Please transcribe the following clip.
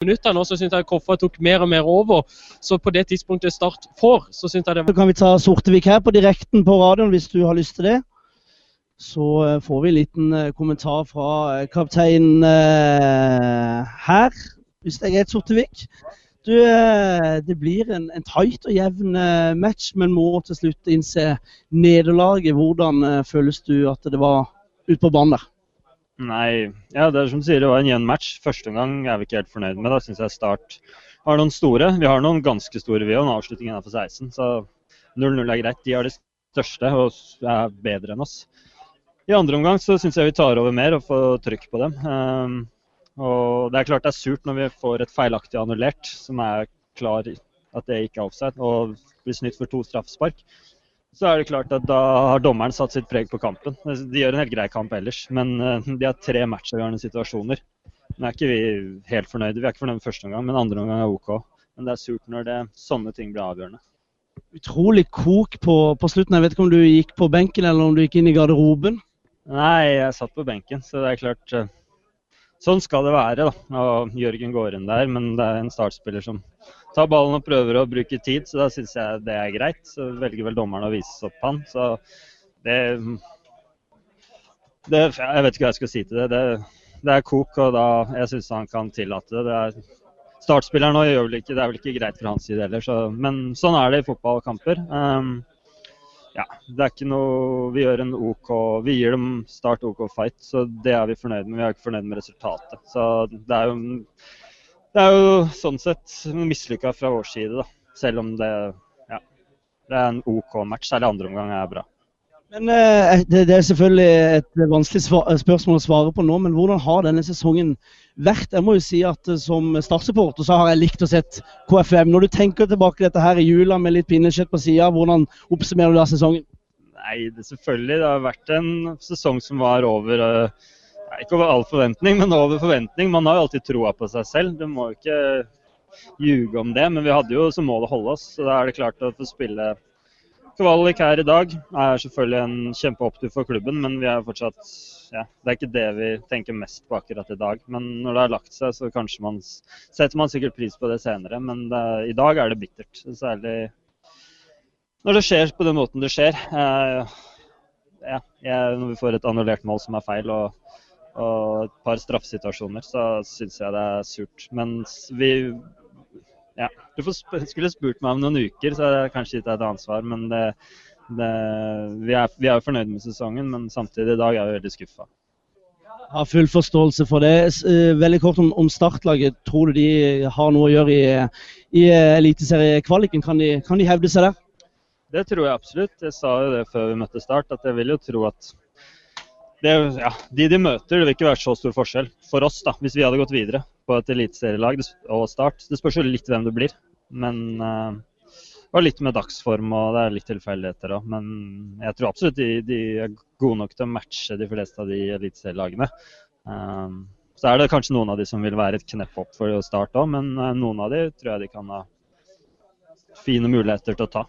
minutter nå, så syns jeg Koffa tok mer og mer over. Så på det tidspunktet Start får, så syns jeg det Så kan vi ta Sortevik her på direkten på radioen hvis du har lyst til det. Så eh, får vi en liten eh, kommentar fra eh, kapteinen her, hvis det er greit, Sortevik. Du, det blir en, en tight og jevn match, men må til slutt innse nederlaget. Hvordan føles du at det var ute på banen der? Nei, ja, det er som du sier, det var en jevn match. Første gang er vi ikke helt fornøyd med. Da syns jeg Start har noen store. Vi har noen ganske store, vi òg. en avslutning innenfor 16. Så 0-0 er greit. De har det største og er bedre enn oss. I andre omgang så syns jeg vi tar over mer og får trykk på dem. Um, og Det er klart det er surt når vi får et feilaktig annullert, som er klar at det ikke er offside, og blir snytt for to straffespark så er det klart at da har dommeren satt sitt preg på kampen. De gjør en helt grei kamp ellers, men eh, de har tre matchavgjørende situasjoner. Nå er ikke vi helt fornøyde. Vi er ikke fornøyde med første omgang, men andre omgang er OK. Men det er surt når det, sånne ting blir avgjørende. Utrolig kok på, på, slutten. Jeg vet ikke om du gikk på benken eller om du gikk inn i garderoben? Nei, jeg satt på benken, så det er klart eh, Sånn skal det være. da. Og Jørgen går inn der, men det er en startspiller som tar ballen og prøver å bruke tid, så da syns jeg det er greit. Så velger vel dommeren å vise opp han. Så det, det Jeg vet ikke hva jeg skal si til det. Det, det er kok, og da jeg syns han kan tillate det. det er, startspilleren nå gjør vel ikke, det er vel ikke greit fra hans side heller, så, men sånn er det i fotballkamper. Um, ja, det er ikke noe Vi gjør en OK Vi gir dem start OK fight, så det er vi fornøyd med. Vi er ikke fornøyd med resultatet. Så det er jo det er jo sånn sett mislykka fra vår side, da. Selv om det, ja, det er en OK match. Særlig andre omgang er bra. Men eh, det, er selvfølgelig et vanskelig spørsmål å svare på nå, men hvordan har denne sesongen vært? Jeg må jo si at eh, Som startsupporter så har jeg likt å sett KFM. Når du tenker tilbake dette her i jula med litt pinnekjøtt på sida, hvordan oppsummerer du da sesongen? Nei, det, selvfølgelig. Det har vært en sesong som var over uh, ikke over all forventning, men over forventning. Man har jo alltid troa på seg selv. Du må jo ikke ljuge om det. Men vi hadde jo som mål å holde oss, så da er det klart å få spille kvalik her i dag er selvfølgelig en kjempeopptur for klubben, men vi er fortsatt ja, Det er ikke det vi tenker mest på akkurat i dag. Men når det har lagt seg, så kanskje man setter man sikkert pris på det senere. Men det, i dag er det bittert. Særlig når det skjer på den måten det skjer. Eh, ja, når vi får et annullert mål som er feil, og og et par straffesituasjoner, så syns jeg det er surt. Men vi Ja, du skulle spurt meg om noen uker, så er det kanskje gitt deg et ansvar. Men det, det, vi, er, vi er jo fornøyd med sesongen, men samtidig i dag er vi veldig skuffa. Har full forståelse for det. Eh, veldig kort om, om startlaget. Tror du de har noe å gjøre i, i eliteseriekvaliken? Kan, de, kan de hevde seg der? Det tror jeg absolutt. Jeg sa jo det før vi møtte Start, at jeg vil jo tro at det, ja, de de møter, det vil ikke være så stor forskjell for oss da, hvis vi hadde gått videre på et eliteserielag og Start. Det spørs jo litt hvem det blir. Men uh, og litt med dagsform og det er litt tilfeldigheter òg. Men jeg tror absolutt de, de, er gode nok til å matche de fleste av de eliteserielagene. Um, så er det kanskje noen av de som vil være et knepp opp for å starte òg, men uh, noen av de tror jeg de kan ha fine muligheter til å ta.